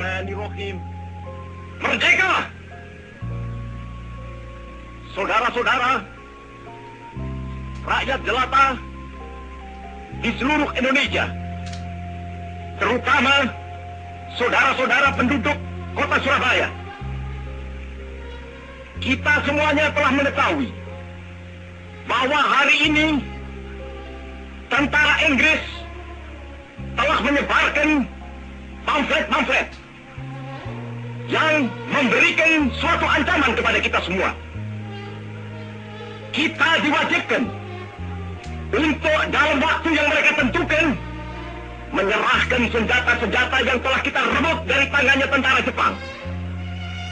Bismillahirrahmanirrahim. Merdeka! Saudara-saudara, rakyat jelata di seluruh Indonesia, terutama saudara-saudara penduduk kota Surabaya. Kita semuanya telah mengetahui bahwa hari ini tentara Inggris telah menyebarkan pamflet-pamflet yang memberikan suatu ancaman kepada kita semua. Kita diwajibkan untuk dalam waktu yang mereka tentukan menyerahkan senjata-senjata yang telah kita rebut dari tangannya tentara Jepang.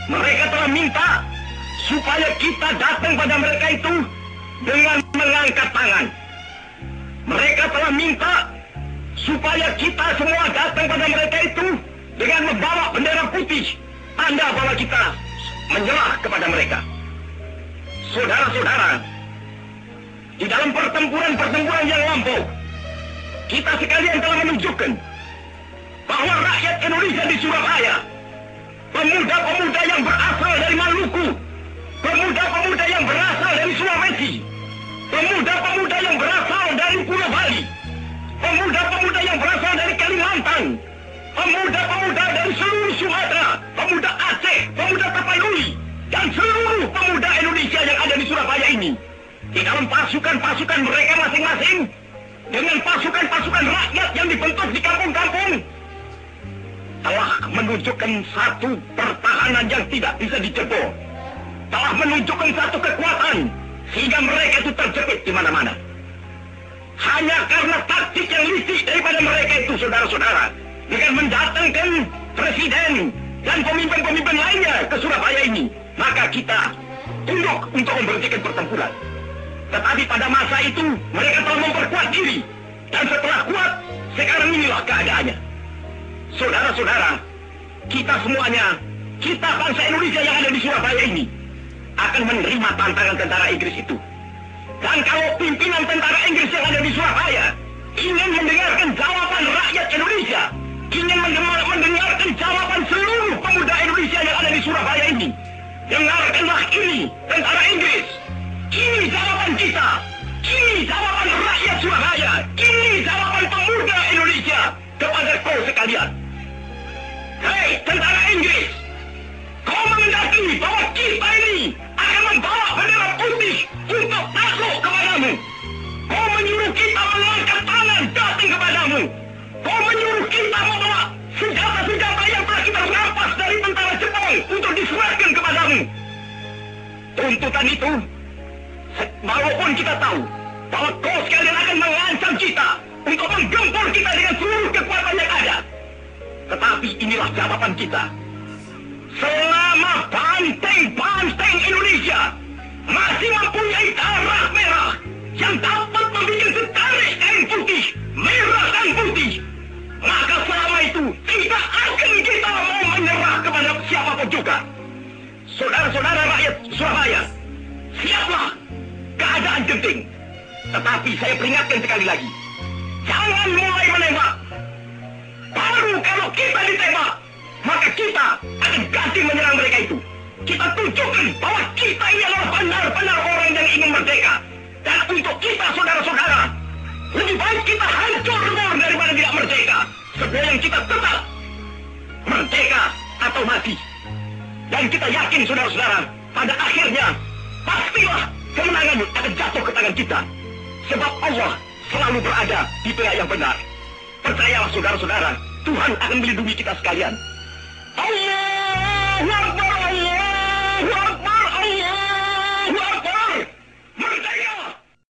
Mereka telah minta supaya kita datang pada mereka itu dengan mengangkat tangan. Mereka telah minta supaya kita semua datang pada mereka itu dengan membawa bendera putih, tanda bahwa kita menyerah kepada mereka. Saudara-saudara, di dalam pertempuran-pertempuran yang lampau, kita sekalian telah menunjukkan bahwa rakyat Indonesia di Surabaya, pemuda-pemuda yang berasal dari Maluku, pemuda-pemuda yang berasal dari Sulawesi, Di dalam pasukan-pasukan mereka masing-masing, dengan pasukan-pasukan rakyat yang dibentuk di kampung-kampung, telah menunjukkan satu pertahanan yang tidak bisa dijebol. Telah menunjukkan satu kekuatan, sehingga mereka itu terjepit di mana-mana. Hanya karena taktik yang licik daripada mereka itu, saudara-saudara, dengan mendatangkan presiden dan pemimpin-pemimpin lainnya ke Surabaya ini, maka kita tunduk untuk memberhentikan pertempuran. Tetapi pada masa itu, mereka telah memperkuat diri. Dan setelah kuat, sekarang inilah keadaannya. Saudara-saudara, kita semuanya, kita bangsa Indonesia yang ada di Surabaya ini, akan menerima tantangan tentara Inggris itu. Dan kalau pimpinan tentara Inggris yang ada di Surabaya ingin mendengarkan jawaban rakyat Indonesia, ingin mendengar, mendengarkan jawaban seluruh pemuda Indonesia yang ada di Surabaya ini, dengarkanlah ini tentara Inggris. Hei, tentara Inggris. Kau mengendaki bahwa kita ini akan membawa bendera putih untuk takluk kepadamu. Kau menyuruh kita mengangkat tangan datang kepadamu. Kau menyuruh kita membawa senjata-senjata yang telah kita rampas dari tentara Jepang untuk diserahkan kepadamu. Tuntutan itu, walaupun kita tahu bahwa kau sekalian Tetapi inilah jawaban kita. Selama banteng-banteng Indonesia masih mempunyai darah merah yang dapat membuat setarik kain putih, merah dan putih, maka selama itu tidak akan kita mau menyerah kepada siapa pun juga. Saudara-saudara rakyat Surabaya, siaplah keadaan genting. Tetapi saya peringatkan sekali lagi, jangan mulai menembak. Maka kita akan ganti menyerang mereka itu. Kita tunjukkan bahwa kita ini adalah benar-benar orang yang ingin merdeka. Dan untuk kita, saudara-saudara, lebih baik kita hancur lebur daripada tidak merdeka. Sebelum kita tetap merdeka atau mati. Dan kita yakin, saudara-saudara, pada akhirnya pastilah kemenangan akan jatuh ke tangan kita. Sebab Allah selalu berada di pihak yang benar. Percayalah saudara-saudara, Tuhan akan melindungi kita sekalian. Allah